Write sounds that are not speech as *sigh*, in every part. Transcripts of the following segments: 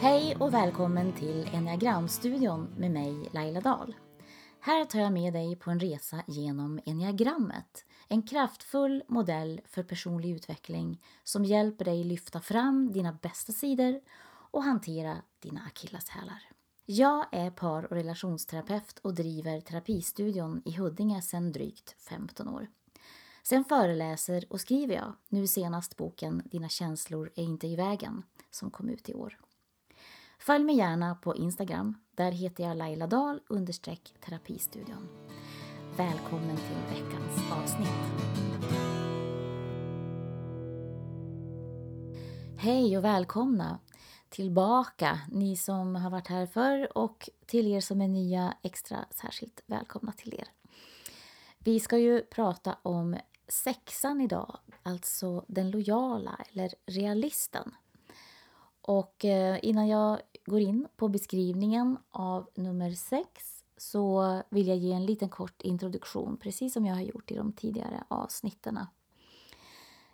Hej och välkommen till Enneagramstudion med mig Laila Dahl. Här tar jag med dig på en resa genom enneagrammet. En kraftfull modell för personlig utveckling som hjälper dig lyfta fram dina bästa sidor och hantera dina akilleshälar. Jag är par och relationsterapeut och driver terapistudion i Huddinge sedan drygt 15 år. Sen föreläser och skriver jag, nu senast boken Dina känslor är inte i vägen, som kom ut i år. Följ mig gärna på Instagram. Där heter jag Laila Dahl understreck terapistudion. Välkommen till veckans avsnitt. Hej och välkomna tillbaka, ni som har varit här förr och till er som är nya, extra särskilt välkomna till er. Vi ska ju prata om sexan idag, alltså den lojala eller realisten. Och eh, innan jag går in på beskrivningen av nummer 6 så vill jag ge en liten kort introduktion, precis som jag har gjort i de tidigare avsnitten.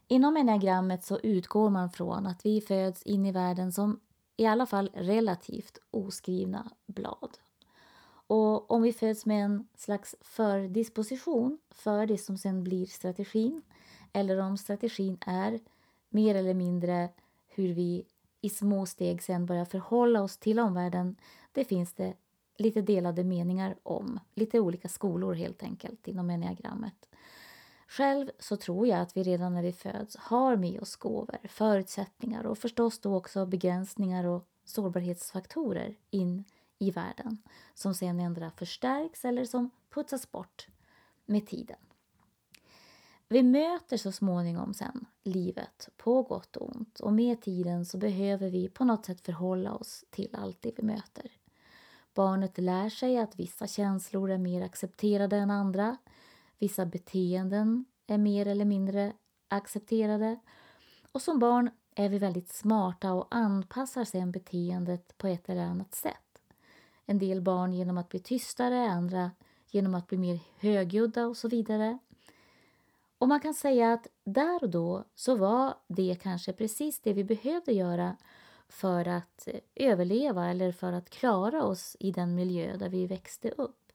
Inom enneagrammet så utgår man från att vi föds in i världen som i alla fall relativt oskrivna blad. Och om vi föds med en slags fördisposition för det som sen blir strategin eller om strategin är mer eller mindre hur vi i små steg sen börjar förhålla oss till omvärlden, det finns det lite delade meningar om. Lite olika skolor helt enkelt inom enneagrammet. Själv så tror jag att vi redan när vi föds har med oss gåvor, förutsättningar och förstås då också begränsningar och sårbarhetsfaktorer in i världen som sen ändra förstärks eller som putsas bort med tiden. Vi möter så småningom sen livet på gott och ont och med tiden så behöver vi på något sätt förhålla oss till allt det vi möter. Barnet lär sig att vissa känslor är mer accepterade än andra. Vissa beteenden är mer eller mindre accepterade. Och som barn är vi väldigt smarta och anpassar sen beteendet på ett eller annat sätt. En del barn genom att bli tystare, andra genom att bli mer högljudda och så vidare. Och man kan säga att där och då så var det kanske precis det vi behövde göra för att eh, överleva eller för att klara oss i den miljö där vi växte upp.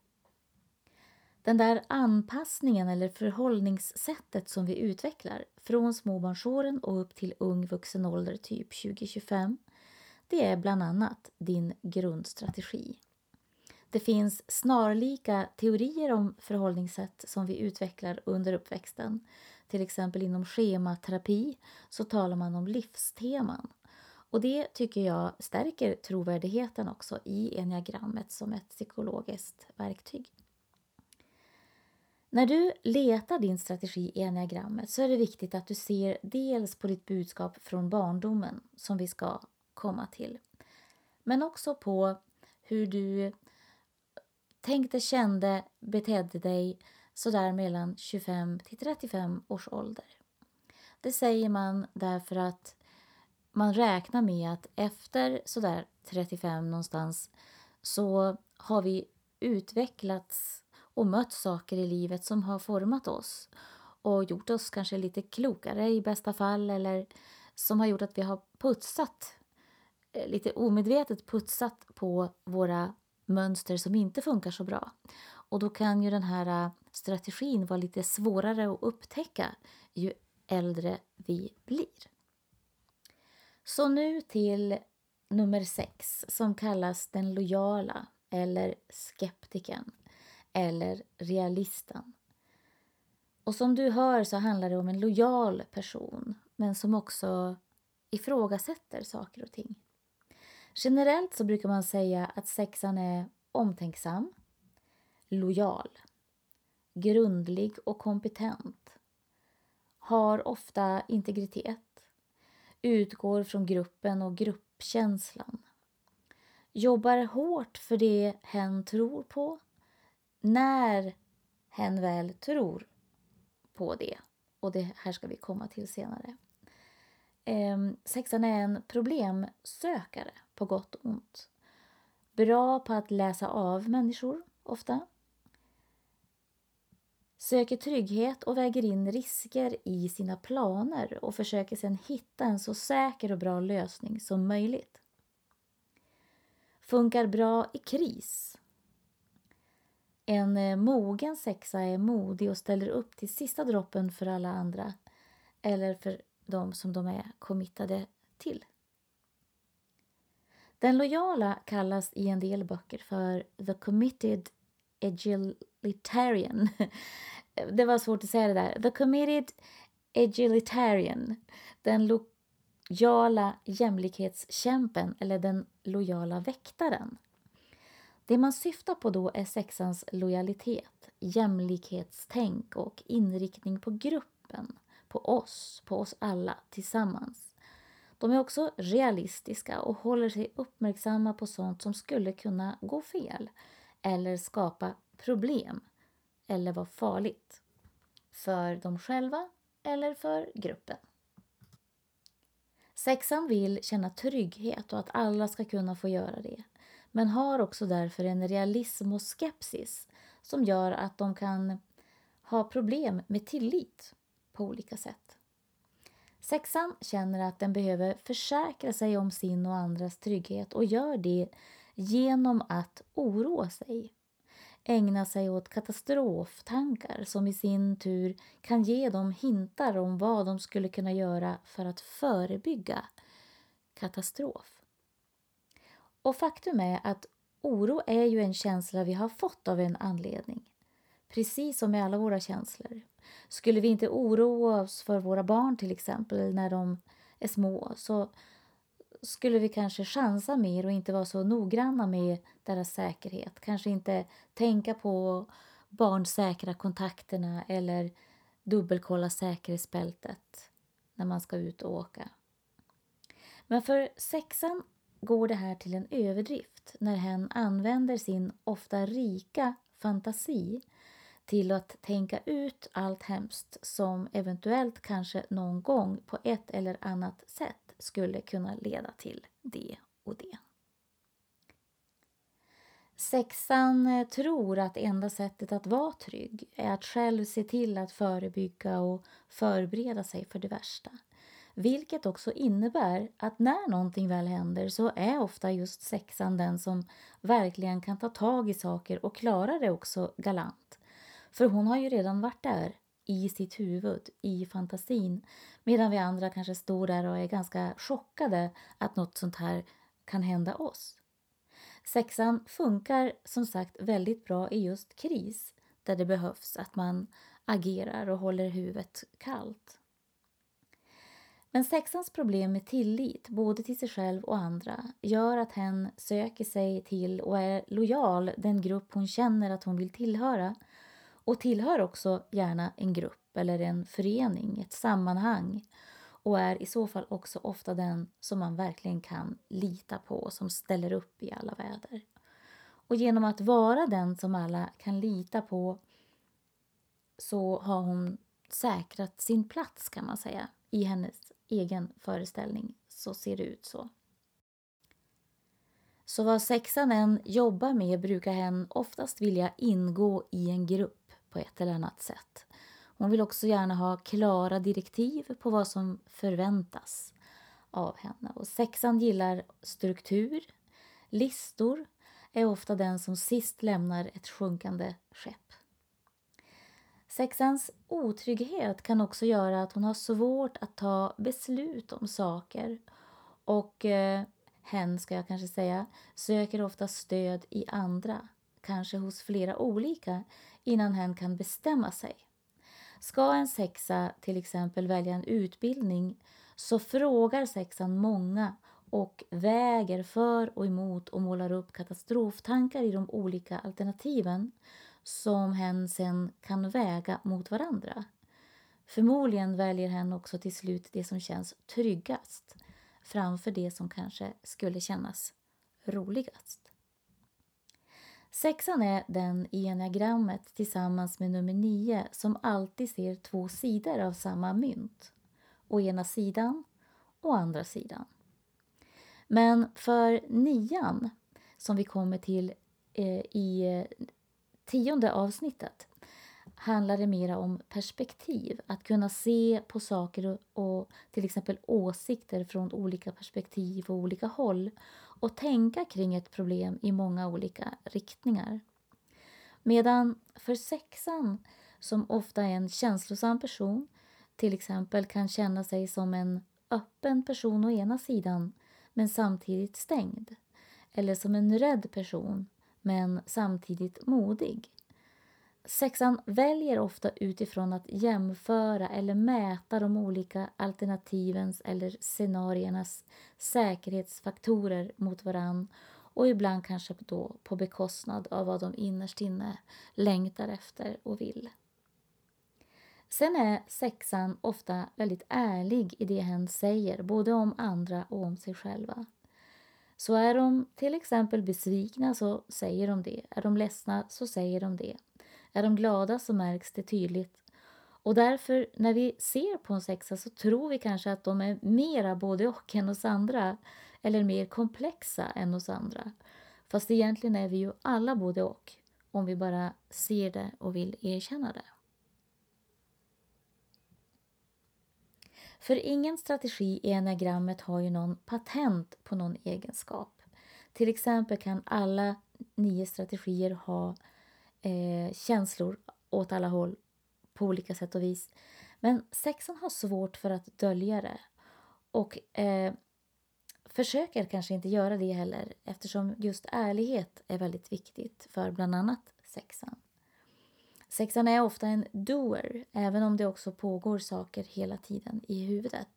Den där anpassningen eller förhållningssättet som vi utvecklar från småbarnsåren och upp till ung vuxen ålder, typ 2025, det är bland annat din grundstrategi. Det finns snarlika teorier om förhållningssätt som vi utvecklar under uppväxten. Till exempel inom schematerapi så talar man om livsteman. Och det tycker jag stärker trovärdigheten också i enneagrammet som ett psykologiskt verktyg. När du letar din strategi i enneagrammet så är det viktigt att du ser dels på ditt budskap från barndomen som vi ska komma till. Men också på hur du tänkte, kände, betedde dig sådär mellan 25 till 35 års ålder. Det säger man därför att man räknar med att efter sådär 35 någonstans så har vi utvecklats och mött saker i livet som har format oss och gjort oss kanske lite klokare i bästa fall eller som har gjort att vi har putsat, eh, lite omedvetet putsat på våra mönster som inte funkar så bra. Och då kan ju den här äh, strategin vara lite svårare att upptäcka ju äldre vi blir. Så nu till nummer sex som kallas den lojala eller skeptiken eller realisten. Och som du hör så handlar det om en lojal person men som också ifrågasätter saker och ting. Generellt så brukar man säga att sexan är omtänksam, lojal, grundlig och kompetent, har ofta integritet, utgår från gruppen och gruppkänslan, jobbar hårt för det hen tror på, när hen väl tror på det. Och det här ska vi komma till senare eh, sexan är en problemsökare på gott och ont. Bra på att läsa av människor, ofta. Söker trygghet och väger in risker i sina planer och försöker sedan hitta en så säker och bra lösning som möjligt. funkar bra i kris. En eh, mogen sexa är modig och ställer upp till sista droppen för alla andra eller för de som de är committade till. Den lojala kallas i en del böcker för the committed agilitarian. *laughs* Det var svårt att säga det där. The committed agilitarian. Den lojala jämlikhetskämpen eller den lojala väktaren. Det man syftar på då är sexans lojalitet, jämlikhetstänk och inriktning på gruppen, på oss, på oss alla tillsammans. De är också realistiska och håller sig uppmärksamma på sånt som skulle kunna gå fel eller skapa problem eller vara farligt för dem själva eller för gruppen. Sexan vill känna trygghet och att alla ska kunna få göra det men har också därför en realism och skepsis som gör att de kan ha problem med tillit på olika sätt. Sexan känner att den behöver försäkra sig om sin och andras trygghet och gör det genom att oroa sig. Ägna sig åt katastroftankar som i sin tur kan ge dem hintar om vad de skulle kunna göra för att förebygga katastrof. Och faktum är att oro är ju en känsla vi har fått av en anledning. Precis som med alla våra känslor. Skulle vi inte oroa oss för våra barn till exempel när de är små så skulle vi kanske chansa mer och inte vara så noggranna med deras säkerhet. Kanske inte tänka på barnsäkra kontakterna eller dubbelkolla säkerhetsbältet när man ska ut och åka. Men för sexan går det här till en överdrift när hen använder sin ofta rika fantasi till att tänka ut allt hemskt som eventuellt kanske någon gång på ett eller annat sätt skulle kunna leda till det och det. Sexan eh, tror att enda sättet att vara trygg är att själv se till att förebygga och förbereda sig för det värsta. Vilket också innebär att när någonting väl händer så är ofta just sexan den som verkligen kan ta tag i saker och klara det också galant. För hon har ju redan varit där i sitt huvud, i fantasin. Medan vi andra kanske står där och är ganska chockade att något sånt här kan hända oss. Sexan funkar som sagt väldigt bra i just kris där det behövs att man agerar och håller huvudet kallt. Men sexans problem med tillit, både till sig själv och andra, gör att hen söker sig till och är lojal den grupp hon känner att hon vill tillhöra och tillhör också gärna en grupp eller en förening, ett sammanhang och är i så fall också ofta den som man verkligen kan lita på och som ställer upp i alla väder. Och genom att vara den som alla kan lita på så har hon säkrat sin plats kan man säga i hennes egen föreställning så ser det ut så. Så vad sexan än jobbar med brukar hen oftast vilja ingå i en grupp på ett eller annat sätt. Hon vill också gärna ha klara direktiv på vad som förväntas av henne. Och sexan gillar struktur, listor, är ofta den som sist lämnar ett sjunkande skepp. Sexans otrygghet kan också göra att hon har svårt att ta beslut om saker och eh, hen, ska jag kanske säga, söker ofta stöd i andra, kanske hos flera olika, innan hen kan bestämma sig. Ska en sexa till exempel välja en utbildning så frågar sexan många och väger för och emot och målar upp katastroftankar i de olika alternativen som hen sen kan väga mot varandra. Förmodligen väljer hen också till slut det som känns tryggast framför det som kanske skulle kännas roligast. Sexan är den i enneagrammet tillsammans med nummer nio som alltid ser två sidor av samma mynt. Å ena sidan och andra sidan. Men för nian, som vi kommer till eh, i eh, tionde avsnittet handlar det mera om perspektiv. Att kunna se på saker och, och, till exempel åsikter från olika perspektiv och olika håll och tänka kring ett problem i många olika riktningar. Medan för sexan, som ofta är en känslosam person, till exempel kan känna sig som en öppen person å ena sidan men samtidigt stängd. Eller som en rädd person men samtidigt modig. Sexan väljer ofta utifrån att jämföra eller mäta de olika alternativens eller scenariernas säkerhetsfaktorer mot varann och ibland kanske då på bekostnad av vad de innerst inne längtar efter och vill. Sen är sexan ofta väldigt ärlig i det hen säger, både om andra och om sig själva. Så är de till exempel besvikna så säger de det. Är de ledsna så säger de det. Är de glada så märks det tydligt. Och därför, när vi ser på en sexa så tror vi kanske att de är mera både och än oss andra. Eller mer komplexa än oss andra. Fast egentligen är vi ju alla både och. Om vi bara ser det och vill erkänna det. För ingen strategi i enagrammet har ju någon patent på någon egenskap. Till exempel kan alla nio strategier ha eh, känslor åt alla håll på olika sätt och vis. Men sexan har svårt för att dölja det. Och eh, försöker kanske inte göra det heller eftersom just ärlighet är väldigt viktigt för bland annat sexan. Sexan är ofta en doer, även om det också pågår saker hela tiden i huvudet.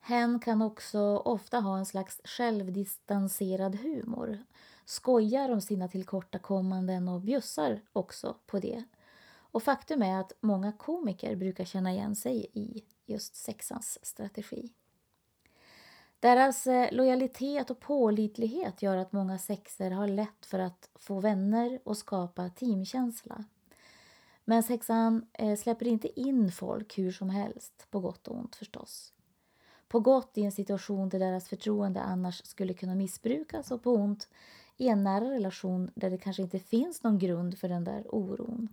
Hen kan också ofta ha en slags självdistanserad humor. Skojar om sina tillkortakommanden och bjussar också på det. Och faktum är att många komiker brukar känna igen sig i just sexans strategi. Deras eh, lojalitet och pålitlighet gör att många sexer har lätt för att få vänner och skapa teamkänsla. Men sexan eh, släpper inte in folk hur som helst, på gott och ont förstås. På gott i en situation där deras förtroende annars skulle kunna missbrukas och på ont i en nära relation där det kanske inte finns någon grund för den där oron.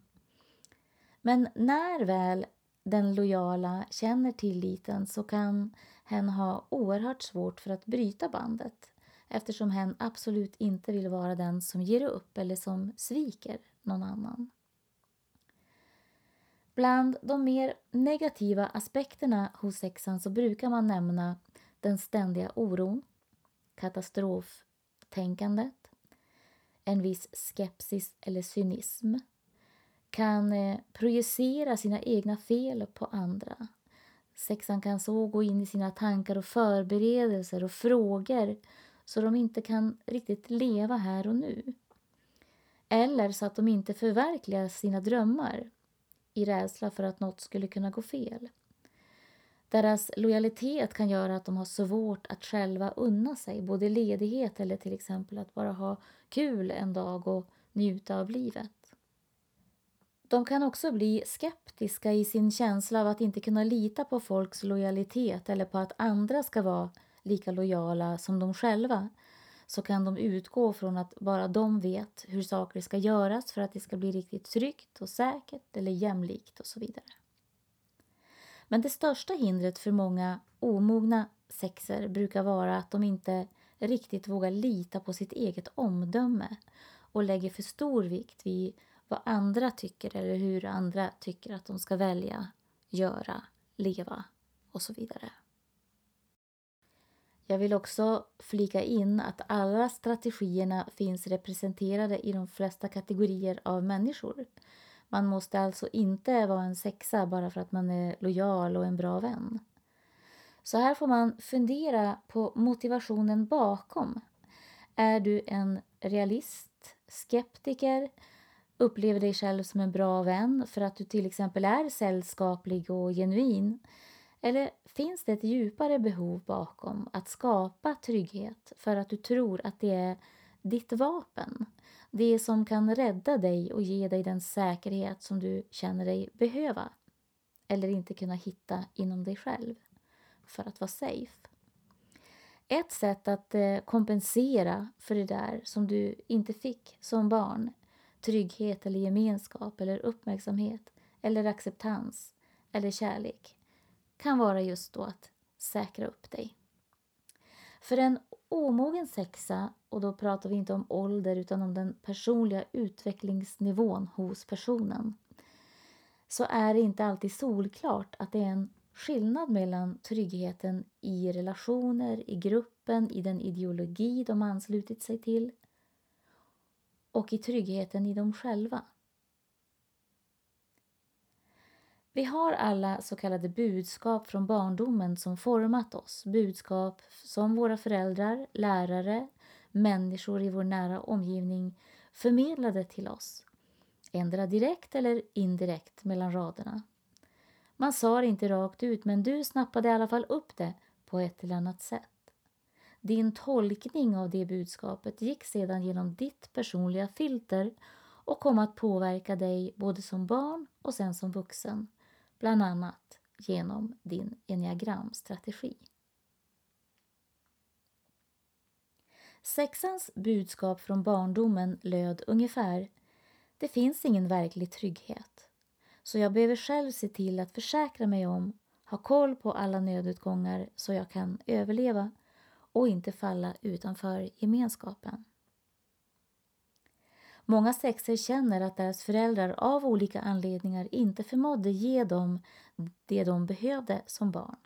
Men när väl den lojala känner tilliten så kan hen ha oerhört svårt för att bryta bandet eftersom hen absolut inte vill vara den som ger upp eller som sviker någon annan. Bland de mer negativa aspekterna hos sexan så brukar man nämna den ständiga oron, katastroftänkandet, en viss skepsis eller cynism, kan eh, projicera sina egna fel på andra Sexan kan så gå in i sina tankar och förberedelser och frågor så de inte kan riktigt leva här och nu. Eller så att de inte förverkligar sina drömmar i rädsla för att något skulle kunna gå fel. Deras lojalitet kan göra att de har svårt att själva unna sig både ledighet eller till exempel att bara ha kul en dag och njuta av livet. De kan också bli skeptiska i sin känsla av att inte kunna lita på folks lojalitet eller på att andra ska vara lika lojala som de själva. Så kan de utgå från att bara de vet hur saker ska göras för att det ska bli riktigt tryggt och säkert eller jämlikt och så vidare. Men det största hindret för många omogna sexer brukar vara att de inte riktigt vågar lita på sitt eget omdöme och lägger för stor vikt vid vad andra tycker eller hur andra tycker att de ska välja, göra, leva och så vidare. Jag vill också flika in att alla strategierna finns representerade i de flesta kategorier av människor. Man måste alltså inte vara en sexa bara för att man är lojal och en bra vän. Så här får man fundera på motivationen bakom. Är du en realist, skeptiker, upplever dig själv som en bra vän för att du till exempel är sällskaplig och genuin? Eller finns det ett djupare behov bakom att skapa trygghet för att du tror att det är ditt vapen? Det som kan rädda dig och ge dig den säkerhet som du känner dig behöva eller inte kunna hitta inom dig själv för att vara safe. Ett sätt att eh, kompensera för det där som du inte fick som barn trygghet eller gemenskap eller uppmärksamhet eller acceptans eller kärlek kan vara just då att säkra upp dig. För en omogen sexa, och då pratar vi inte om ålder utan om den personliga utvecklingsnivån hos personen, så är det inte alltid solklart att det är en skillnad mellan tryggheten i relationer, i gruppen, i den ideologi de anslutit sig till och i tryggheten i dem själva. Vi har alla så kallade budskap från barndomen som format oss. Budskap som våra föräldrar, lärare, människor i vår nära omgivning förmedlade till oss. Ändra direkt eller indirekt mellan raderna. Man sa det inte rakt ut, men du snappade i alla fall upp det på ett eller annat sätt. Din tolkning av det budskapet gick sedan genom ditt personliga filter och kom att påverka dig både som barn och sen som vuxen, bland annat genom din enneagramstrategi. Sexans budskap från barndomen löd ungefär Det finns ingen verklig trygghet. Så jag behöver själv se till att försäkra mig om, ha koll på alla nödutgångar så jag kan överleva och inte falla utanför gemenskapen. Många sexer känner att deras föräldrar av olika anledningar inte förmådde ge dem det de behövde som barn.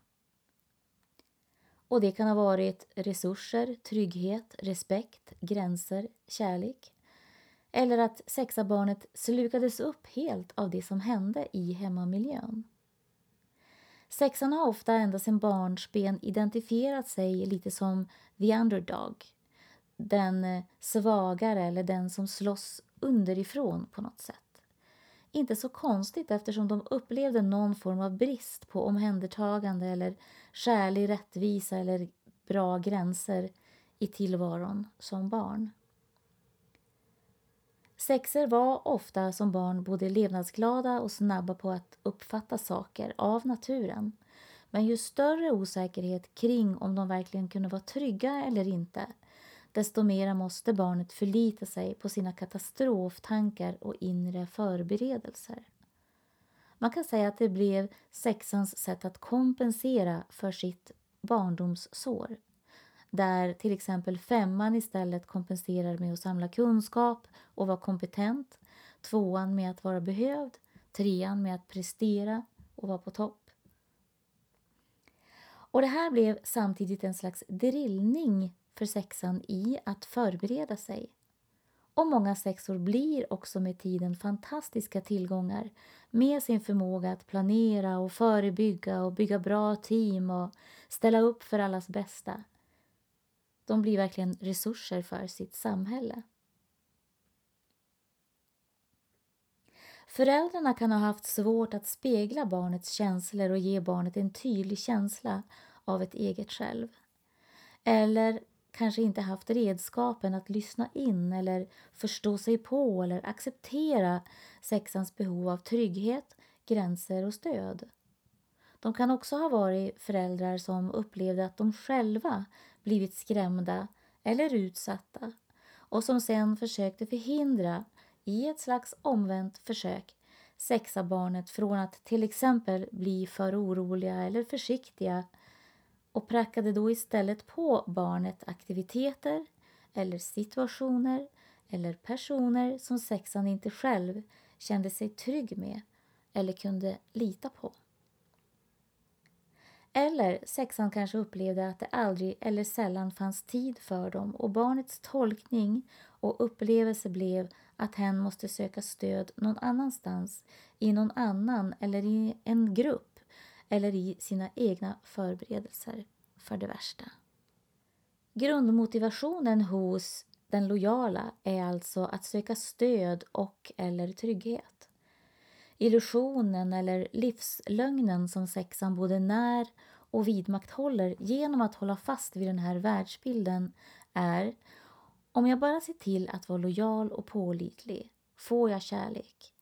Och det kan ha varit resurser, trygghet, respekt, gränser, kärlek. Eller att sexabarnet slukades upp helt av det som hände i hemmamiljön. Sexan har ofta ända sedan barnsben identifierat sig lite som the underdog. Den svagare eller den som slåss underifrån på något sätt. Inte så konstigt eftersom de upplevde någon form av brist på omhändertagande eller skälig rättvisa eller bra gränser i tillvaron som barn. Sexer var ofta som barn både levnadsglada och snabba på att uppfatta saker av naturen. Men ju större osäkerhet kring om de verkligen kunde vara trygga eller inte, desto mer måste barnet förlita sig på sina katastroftankar och inre förberedelser. Man kan säga att det blev sexans sätt att kompensera för sitt barndomssår där till exempel femman istället kompenserar med att samla kunskap och vara kompetent, tvåan med att vara behövd, trean med att prestera och vara på topp. Och det här blev samtidigt en slags drillning för sexan i att förbereda sig. Och många sexor blir också med tiden fantastiska tillgångar med sin förmåga att planera och förebygga och bygga bra team och ställa upp för allas bästa. De blir verkligen resurser för sitt samhälle. Föräldrarna kan ha haft svårt att spegla barnets känslor och ge barnet en tydlig känsla av ett eget själv. Eller kanske inte haft redskapen att lyssna in eller förstå sig på eller acceptera sexans behov av trygghet, gränser och stöd. De kan också ha varit föräldrar som upplevde att de själva blivit skrämda eller utsatta och som sen försökte förhindra, i ett slags omvänt försök, sexa barnet från att till exempel bli för oroliga eller försiktiga och prackade då istället på barnet aktiviteter eller situationer eller personer som sexan inte själv kände sig trygg med eller kunde lita på. Eller sexan kanske upplevde att det aldrig eller sällan fanns tid för dem och barnets tolkning och upplevelse blev att hen måste söka stöd någon annanstans, i någon annan eller i en grupp eller i sina egna förberedelser för det värsta. Grundmotivationen hos den lojala är alltså att söka stöd och eller trygghet. Illusionen eller livslögnen som sexan både när och vidmakthåller genom att hålla fast vid den här världsbilden är om jag bara ser till att vara lojal och pålitlig får jag kärlek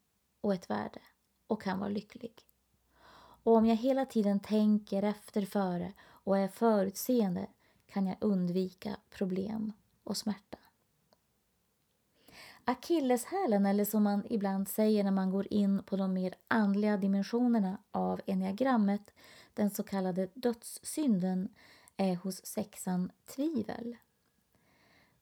och ett värde och kan vara lycklig. Och om jag hela tiden tänker efter före och är förutseende kan jag undvika problem och smärta. Akilleshälen, eller som man ibland säger när man går in på de mer andliga dimensionerna av enneagrammet, den så kallade dödssynden, är hos sexan tvivel.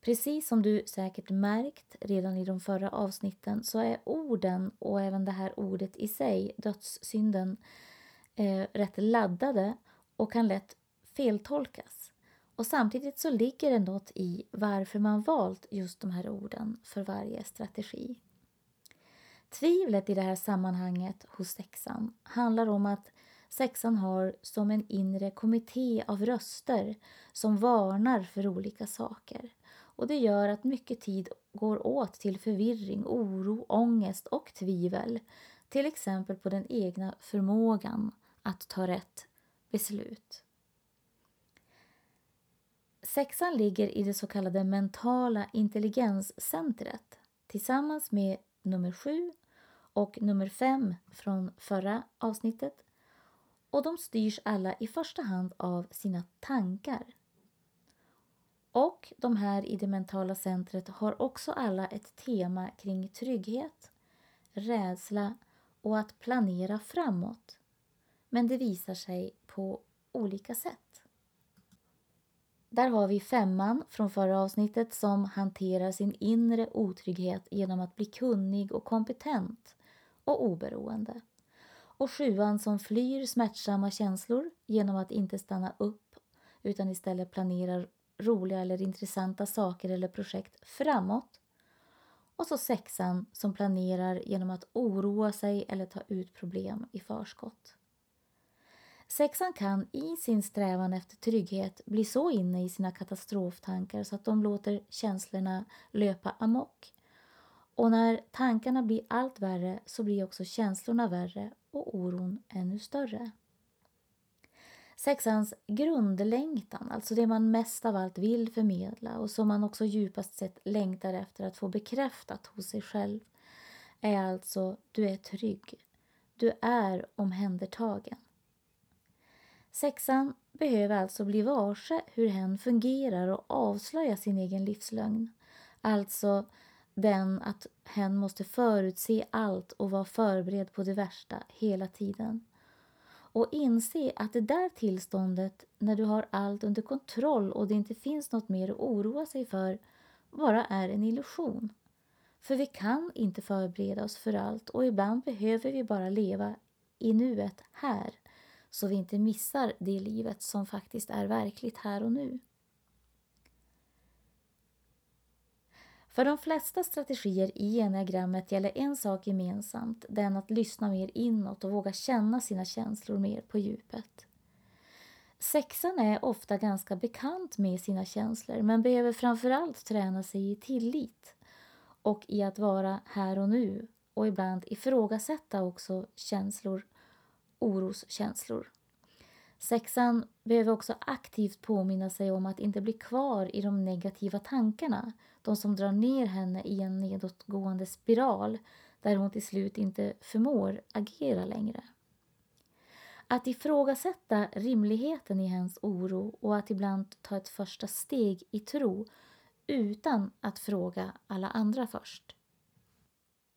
Precis som du säkert märkt redan i de förra avsnitten så är orden och även det här ordet i sig, dödssynden, eh, rätt laddade och kan lätt feltolkas. Och samtidigt så ligger det något i varför man valt just de här orden för varje strategi. Tvivlet i det här sammanhanget hos sexan handlar om att sexan har som en inre kommitté av röster som varnar för olika saker. Och det gör att mycket tid går åt till förvirring, oro, ångest och tvivel. Till exempel på den egna förmågan att ta rätt beslut. Sexan ligger i det så kallade mentala intelligenscentret tillsammans med nummer sju och nummer fem från förra avsnittet. Och de styrs alla i första hand av sina tankar. Och de här i det mentala centret har också alla ett tema kring trygghet, rädsla och att planera framåt. Men det visar sig på olika sätt. Där har vi femman från förra avsnittet som hanterar sin inre otrygghet genom att bli kunnig och kompetent och oberoende. Och sjuan som flyr smärtsamma känslor genom att inte stanna upp utan istället planerar roliga eller intressanta saker eller projekt framåt. Och så sexan som planerar genom att oroa sig eller ta ut problem i förskott. Sexan kan i sin strävan efter trygghet bli så inne i sina katastroftankar så att de låter känslorna löpa amok. Och när tankarna blir allt värre så blir också känslorna värre och oron ännu större. Sexans grundlängtan, alltså det man mest av allt vill förmedla och som man också djupast sett längtar efter att få bekräftat hos sig själv, är alltså du är trygg. Du är omhändertagen. Sexan behöver alltså bli varse hur hen fungerar och avslöja sin egen livslögn. Alltså den att hen måste förutse allt och vara förberedd på det värsta hela tiden. Och inse att det där tillståndet, när du har allt under kontroll och det inte finns något mer att oroa sig för, bara är en illusion. För vi kan inte förbereda oss för allt och ibland behöver vi bara leva i nuet, här så vi inte missar det livet som faktiskt är verkligt här och nu. För de flesta strategier i enneagrammet gäller en sak gemensamt, den att lyssna mer inåt och våga känna sina känslor mer på djupet. Sexan är ofta ganska bekant med sina känslor men behöver framförallt träna sig i tillit och i att vara här och nu och ibland ifrågasätta också känslor oroskänslor. Sexan behöver också aktivt påminna sig om att inte bli kvar i de negativa tankarna, de som drar ner henne i en nedåtgående spiral där hon till slut inte förmår agera längre. Att ifrågasätta rimligheten i hennes oro och att ibland ta ett första steg i tro utan att fråga alla andra först.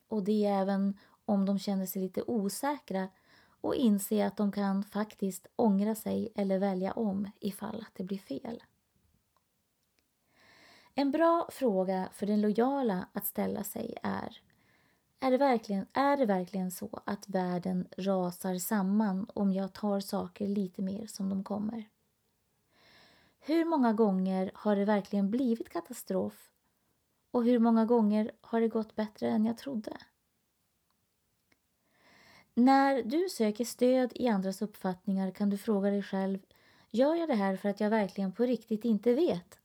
Och det är även om de känner sig lite osäkra och inse att de kan faktiskt ångra sig eller välja om ifall att det blir fel. En bra fråga för den lojala att ställa sig är är det, verkligen, är det verkligen så att världen rasar samman om jag tar saker lite mer som de kommer? Hur många gånger har det verkligen blivit katastrof? Och hur många gånger har det gått bättre än jag trodde? När du söker stöd i andras uppfattningar kan du fråga dig själv Gör jag det här för att jag verkligen på riktigt inte vet?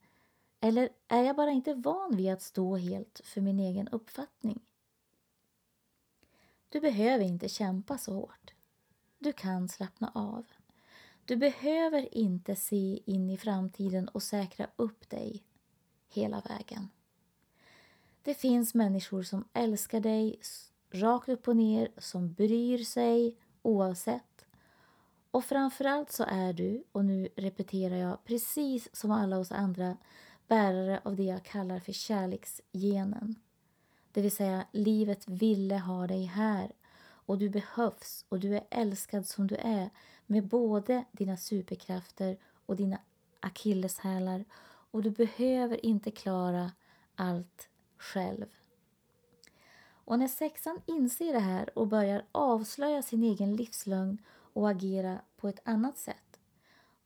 Eller är jag bara inte van vid att stå helt för min egen uppfattning? Du behöver inte kämpa så hårt. Du kan slappna av. Du behöver inte se in i framtiden och säkra upp dig hela vägen. Det finns människor som älskar dig rakt upp och ner, som bryr sig oavsett. Och framförallt så är du, och nu repeterar jag, precis som alla oss andra, bärare av det jag kallar för kärleksgenen. Det vill säga, livet ville ha dig här och du behövs och du är älskad som du är med både dina superkrafter och dina akilleshälar och du behöver inte klara allt själv. Och när sexan inser det här och börjar avslöja sin egen livslögn och agera på ett annat sätt,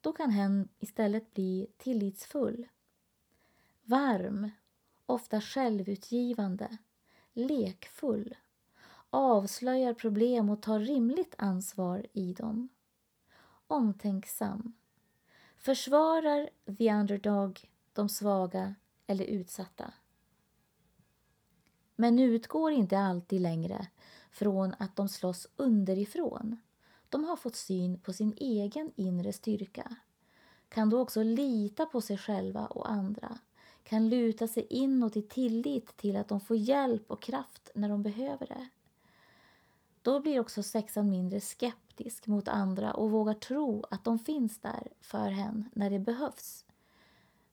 då kan hen istället bli tillitsfull, varm, ofta självutgivande, lekfull, avslöjar problem och tar rimligt ansvar i dem, omtänksam, försvarar the underdog, de svaga eller utsatta. Men utgår inte alltid längre från att de slåss underifrån. De har fått syn på sin egen inre styrka. Kan då också lita på sig själva och andra. Kan luta sig inåt i tillit till att de får hjälp och kraft när de behöver det. Då blir också sexan mindre skeptisk mot andra och vågar tro att de finns där för hen när det behövs.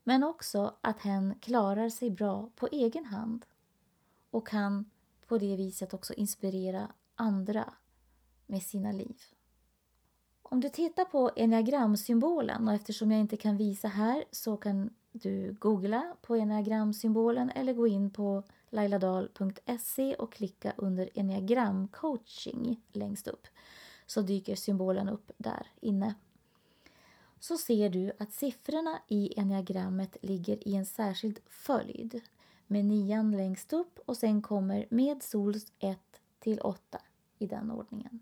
Men också att hen klarar sig bra på egen hand och kan på det viset också inspirera andra med sina liv. Om du tittar på enneagramsymbolen och eftersom jag inte kan visa här så kan du googla på enneagramsymbolen eller gå in på lailadal.se och klicka under enneagramcoaching längst upp så dyker symbolen upp där inne. Så ser du att siffrorna i enneagrammet ligger i en särskild följd med nian längst upp och sen kommer med sols 1 till 8 i den ordningen.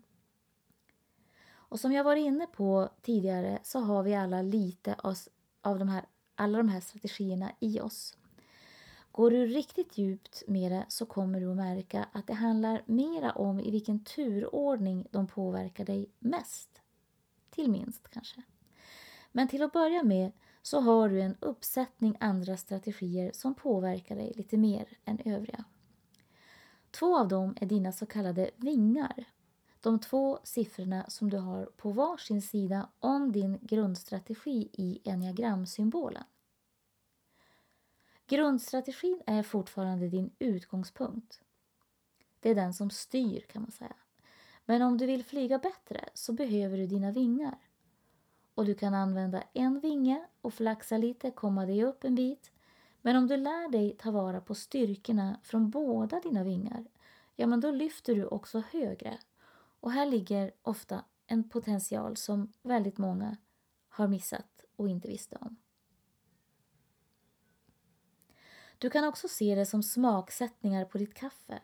Och som jag var inne på tidigare så har vi alla lite av, de här, alla de här strategierna i oss. Går du riktigt djupt med det så kommer du att märka att det handlar mera om i vilken turordning de påverkar dig mest. Till minst kanske. Men till att börja med så har du en uppsättning andra strategier som påverkar dig lite mer än övriga. Två av dem är dina så kallade vingar. De två siffrorna som du har på varsin sida om din grundstrategi i enneagramsymbolen. Grundstrategin är fortfarande din utgångspunkt. Det är den som styr kan man säga. Men om du vill flyga bättre så behöver du dina vingar. Och du kan använda en vinge och flaxa lite, komma dig upp en bit. Men om du lär dig ta vara på styrkorna från båda dina vingar, ja men då lyfter du också högre. Och här ligger ofta en potential som väldigt många har missat och inte visste om. Du kan också se det som smaksättningar på ditt kaffe.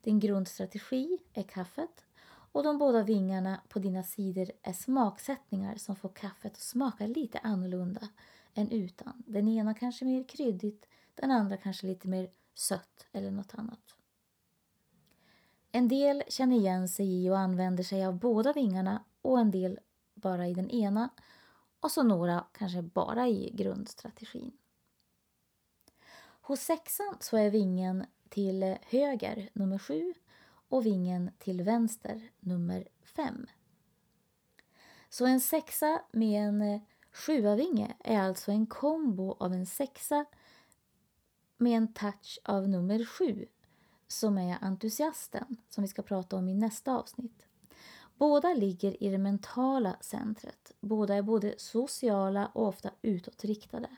Din grundstrategi är kaffet och de båda vingarna på dina sidor är smaksättningar som får kaffet att smaka lite annorlunda än utan. Den ena kanske mer kryddigt, den andra kanske lite mer sött eller något annat. En del känner igen sig i och använder sig av båda vingarna och en del bara i den ena och så några kanske bara i grundstrategin. Hos sexan så är vingen till höger nummer sju och vingen till vänster nummer 5. Så en sexa med en eh, sjuavinge är alltså en kombo av en sexa med en touch av nummer 7 som är entusiasten, som vi ska prata om i nästa avsnitt. Båda ligger i det mentala centret. Båda är både sociala och ofta utåtriktade.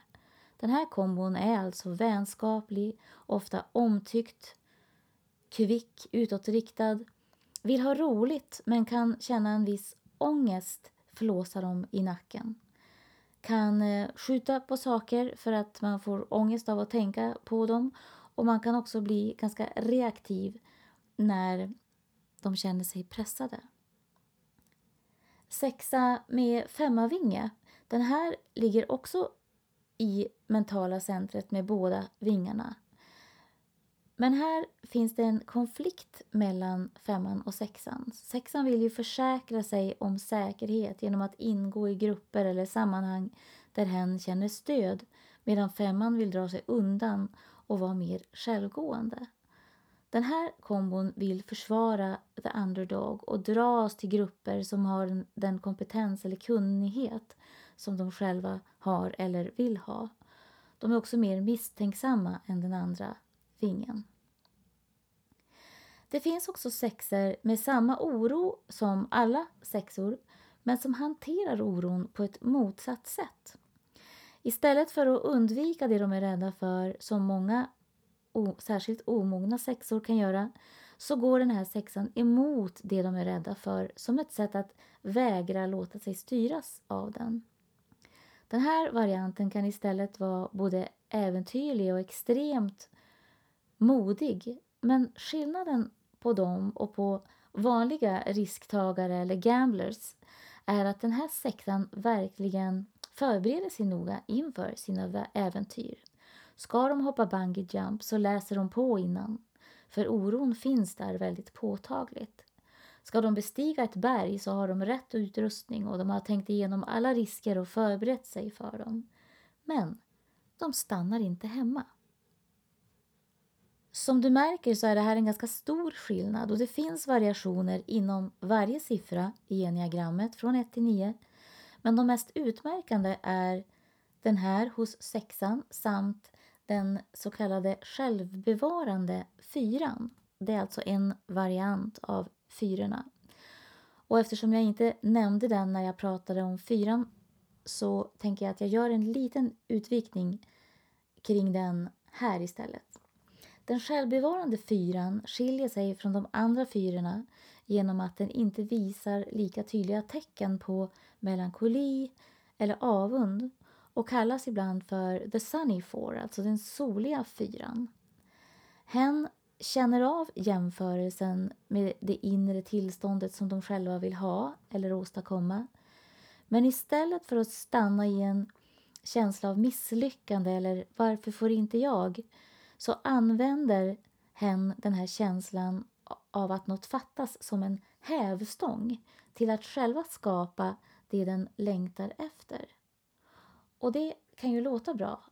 Den här kombon är alltså vänskaplig, ofta omtyckt, kvick, utåtriktad, vill ha roligt men kan känna en viss ångest flåsa dem i nacken. Kan eh, skjuta på saker för att man får ångest av att tänka på dem och man kan också bli ganska reaktiv när de känner sig pressade. Sexa med femmavinge. Den här ligger också i mentala centret med båda vingarna. Men här finns det en konflikt mellan femman och sexan. Sexan vill ju försäkra sig om säkerhet genom att ingå i grupper eller sammanhang där hen känner stöd medan femman vill dra sig undan och vara mer självgående. Den här kombon vill försvara the underdog och dras till grupper som har den kompetens eller kunnighet som de själva har eller vill ha. De är också mer misstänksamma än den andra vingen. Det finns också sexer med samma oro som alla sexor men som hanterar oron på ett motsatt sätt. Istället för att undvika det de är rädda för, som många särskilt omogna sexor kan göra, så går den här sexan emot det de är rädda för som ett sätt att vägra låta sig styras av den. Den här varianten kan istället vara både äventyrlig och extremt modig. Men skillnaden på dem och på vanliga risktagare eller gamblers är att den här sektan verkligen förbereder sig noga inför sina äventyr. Ska de hoppa bungee jump så läser de på innan, för oron finns där väldigt påtagligt. Ska de bestiga ett berg så har de rätt utrustning och de har tänkt igenom alla risker och förberett sig för dem. Men de stannar inte hemma. Som du märker så är det här en ganska stor skillnad och det finns variationer inom varje siffra i geniagrammet från 1 till 9. Men de mest utmärkande är den här hos sexan samt den så kallade självbevarande fyran. Det är alltså en variant av fyrorna. Och eftersom jag inte nämnde den när jag pratade om fyran så tänker jag att jag gör en liten utvikning kring den här istället. Den självbevarande fyran skiljer sig från de andra fyrorna genom att den inte visar lika tydliga tecken på melankoli eller avund och kallas ibland för the sunny four, alltså den soliga fyran. Hen känner av jämförelsen med det inre tillståndet som de själva vill ha eller åstadkomma. Men istället för att stanna i en känsla av misslyckande eller varför får inte jag? Så använder hen den här känslan av att något fattas som en hävstång till att själva skapa det den längtar efter. Och det kan ju låta bra,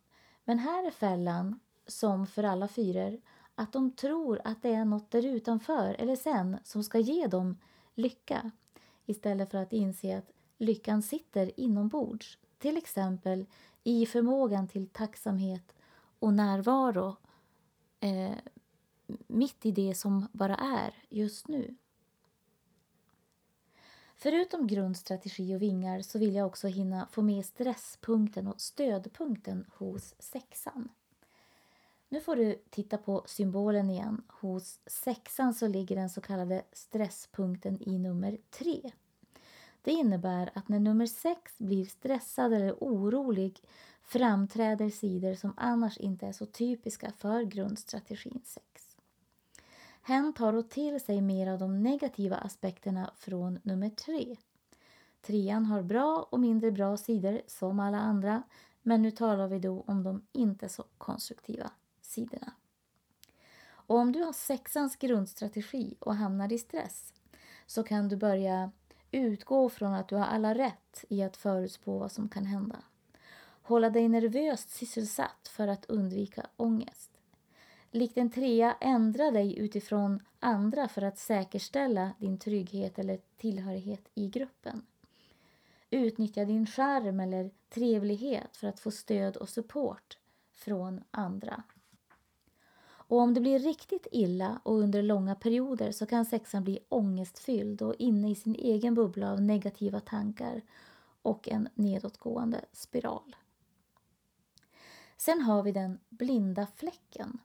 men här är fällan, som för alla fyror, att de tror att det är något där utanför eller sen som ska ge dem lycka istället för att inse att lyckan sitter inombords, till exempel i förmågan till tacksamhet och närvaro eh, mitt i det som bara är just nu. Förutom grundstrategi och vingar så vill jag också hinna få med stresspunkten och stödpunkten hos sexan. Nu får du titta på symbolen igen. Hos sexan så ligger den så kallade stresspunkten i nummer tre. Det innebär att när nummer sex blir stressad eller orolig framträder sidor som annars inte är så typiska för grundstrategin 6. Hen tar då till sig mer av de negativa aspekterna från nummer 3. Trean har bra och mindre bra sidor som alla andra men nu talar vi då om de inte så konstruktiva sidorna. Och om du har sexans grundstrategi och hamnar i stress så kan du börja utgå från att du har alla rätt i att förutspå vad som kan hända. Hålla dig nervöst sysselsatt för att undvika ångest. Likt en trea, ändra dig utifrån andra för att säkerställa din trygghet eller tillhörighet i gruppen. Utnyttja din charm eller trevlighet för att få stöd och support från andra. Och om det blir riktigt illa och under långa perioder så kan sexan bli ångestfylld och inne i sin egen bubbla av negativa tankar och en nedåtgående spiral. Sen har vi den blinda fläcken.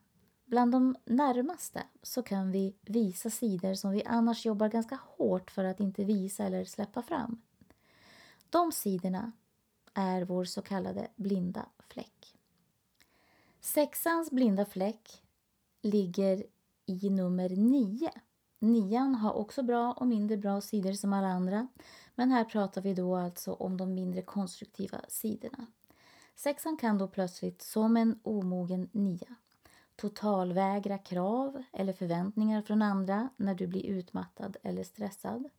Bland de närmaste så kan vi visa sidor som vi annars jobbar ganska hårt för att inte visa eller släppa fram. De sidorna är vår så kallade blinda fläck. Sexans blinda fläck ligger i nummer nio. Nian har också bra och mindre bra sidor som alla andra. Men här pratar vi då alltså om de mindre konstruktiva sidorna. Sexan kan då plötsligt, som en omogen nia, totalvägra krav eller förväntningar från andra när du blir utmattad eller stressad.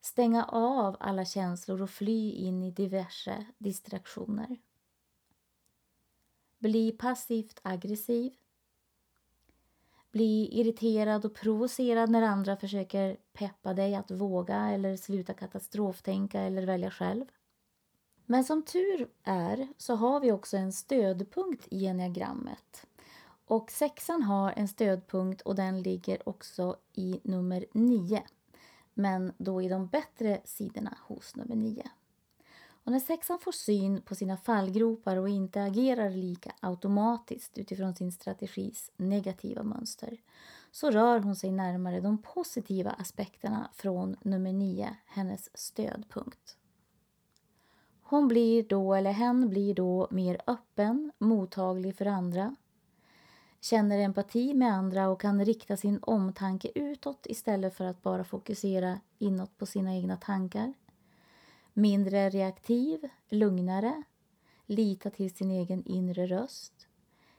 Stänga av alla känslor och fly in i diverse distraktioner. Bli passivt aggressiv. Bli irriterad och provocerad när andra försöker peppa dig att våga eller sluta katastroftänka eller välja själv. Men som tur är så har vi också en stödpunkt i enneagrammet. Och sexan har en stödpunkt och den ligger också i nummer 9. Men då i de bättre sidorna hos nummer 9. Och när sexan får syn på sina fallgropar och inte agerar lika automatiskt utifrån sin strategis negativa mönster så rör hon sig närmare de positiva aspekterna från nummer 9, hennes stödpunkt. Hon blir då, eller hen blir då, mer öppen, mottaglig för andra, känner empati med andra och kan rikta sin omtanke utåt istället för att bara fokusera inåt på sina egna tankar. Mindre reaktiv, lugnare, lita till sin egen inre röst.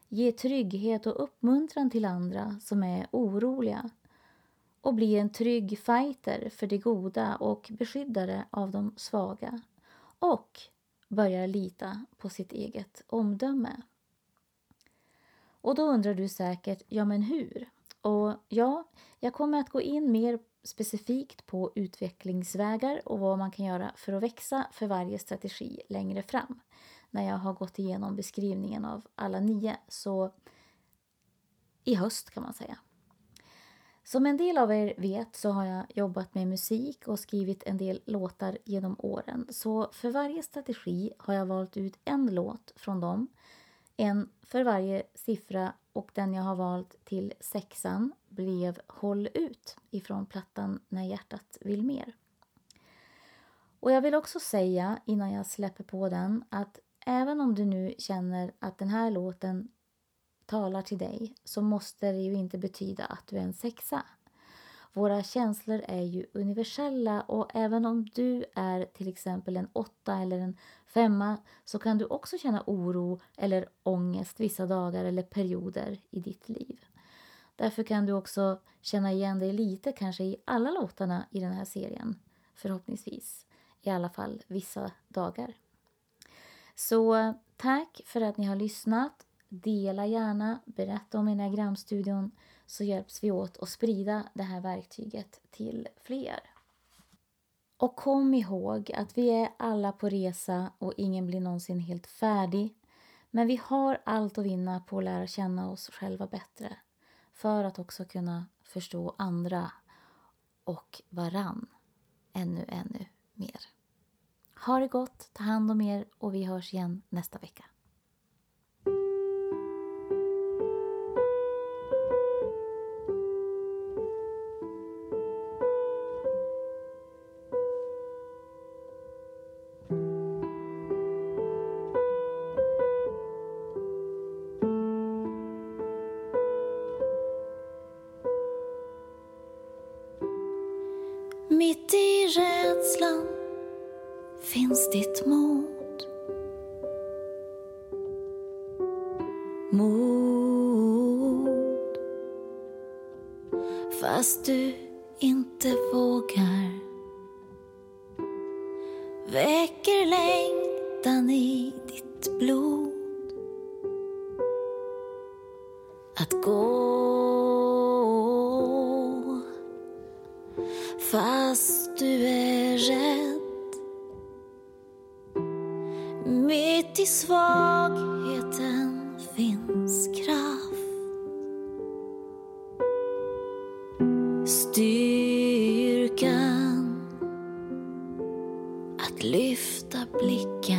Ge trygghet och uppmuntran till andra som är oroliga och bli en trygg fighter för det goda och beskyddare av de svaga och börjar lita på sitt eget omdöme. Och då undrar du säkert, ja men hur? Och ja, jag kommer att gå in mer specifikt på utvecklingsvägar och vad man kan göra för att växa för varje strategi längre fram. När jag har gått igenom beskrivningen av alla nio, så i höst kan man säga. Som en del av er vet så har jag jobbat med musik och skrivit en del låtar genom åren. Så för varje strategi har jag valt ut en låt från dem. En för varje siffra och den jag har valt till sexan blev Håll ut ifrån plattan När hjärtat vill mer. Och jag vill också säga innan jag släpper på den att även om du nu känner att den här låten talar till dig så måste det ju inte betyda att du är en sexa. Våra känslor är ju universella och även om du är till exempel en åtta eller en femma så kan du också känna oro eller ångest vissa dagar eller perioder i ditt liv. Därför kan du också känna igen dig lite kanske i alla låtarna i den här serien. Förhoppningsvis. I alla fall vissa dagar. Så tack för att ni har lyssnat. Dela gärna, berätta om enneagramstudion så hjälps vi åt att sprida det här verktyget till fler. Och kom ihåg att vi är alla på resa och ingen blir någonsin helt färdig. Men vi har allt att vinna på att lära känna oss själva bättre för att också kunna förstå andra och varann ännu, ännu mer. Ha det gott, ta hand om er och vi hörs igen nästa vecka. Styrkan att lyfta blicken.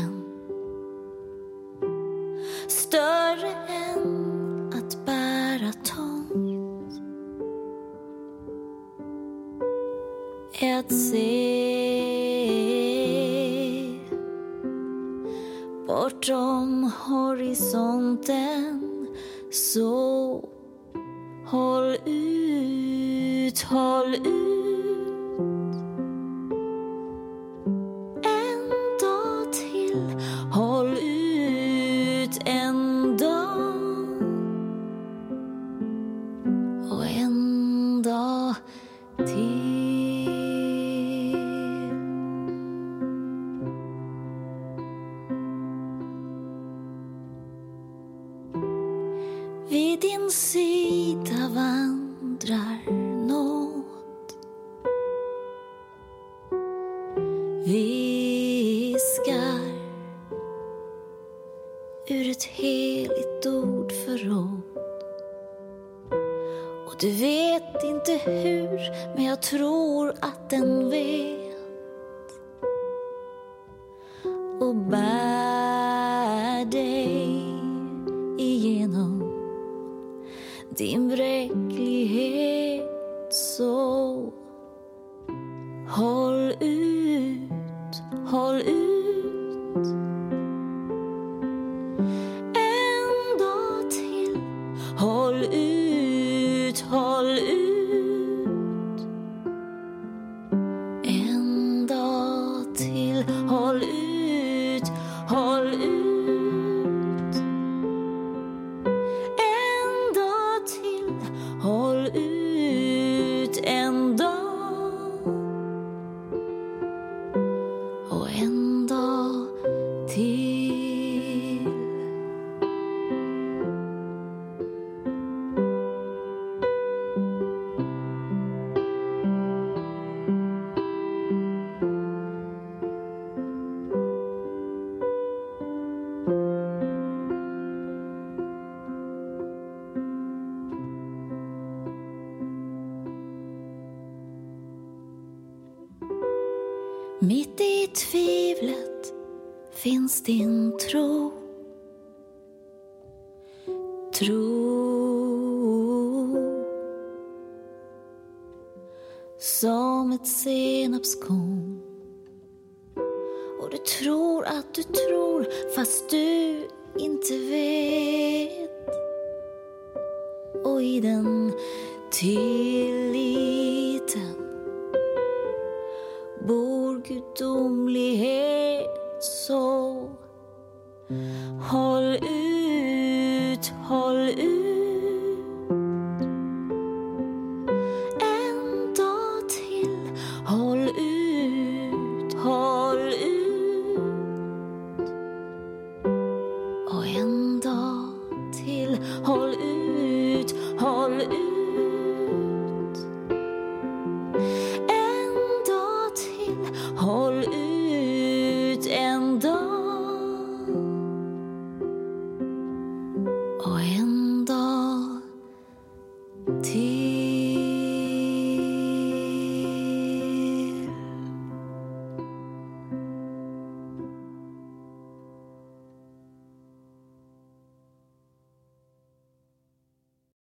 tro som ett senapskorn. Och du tror att du tror fast du inte vet. Och i den tilliten bor gudomlighet.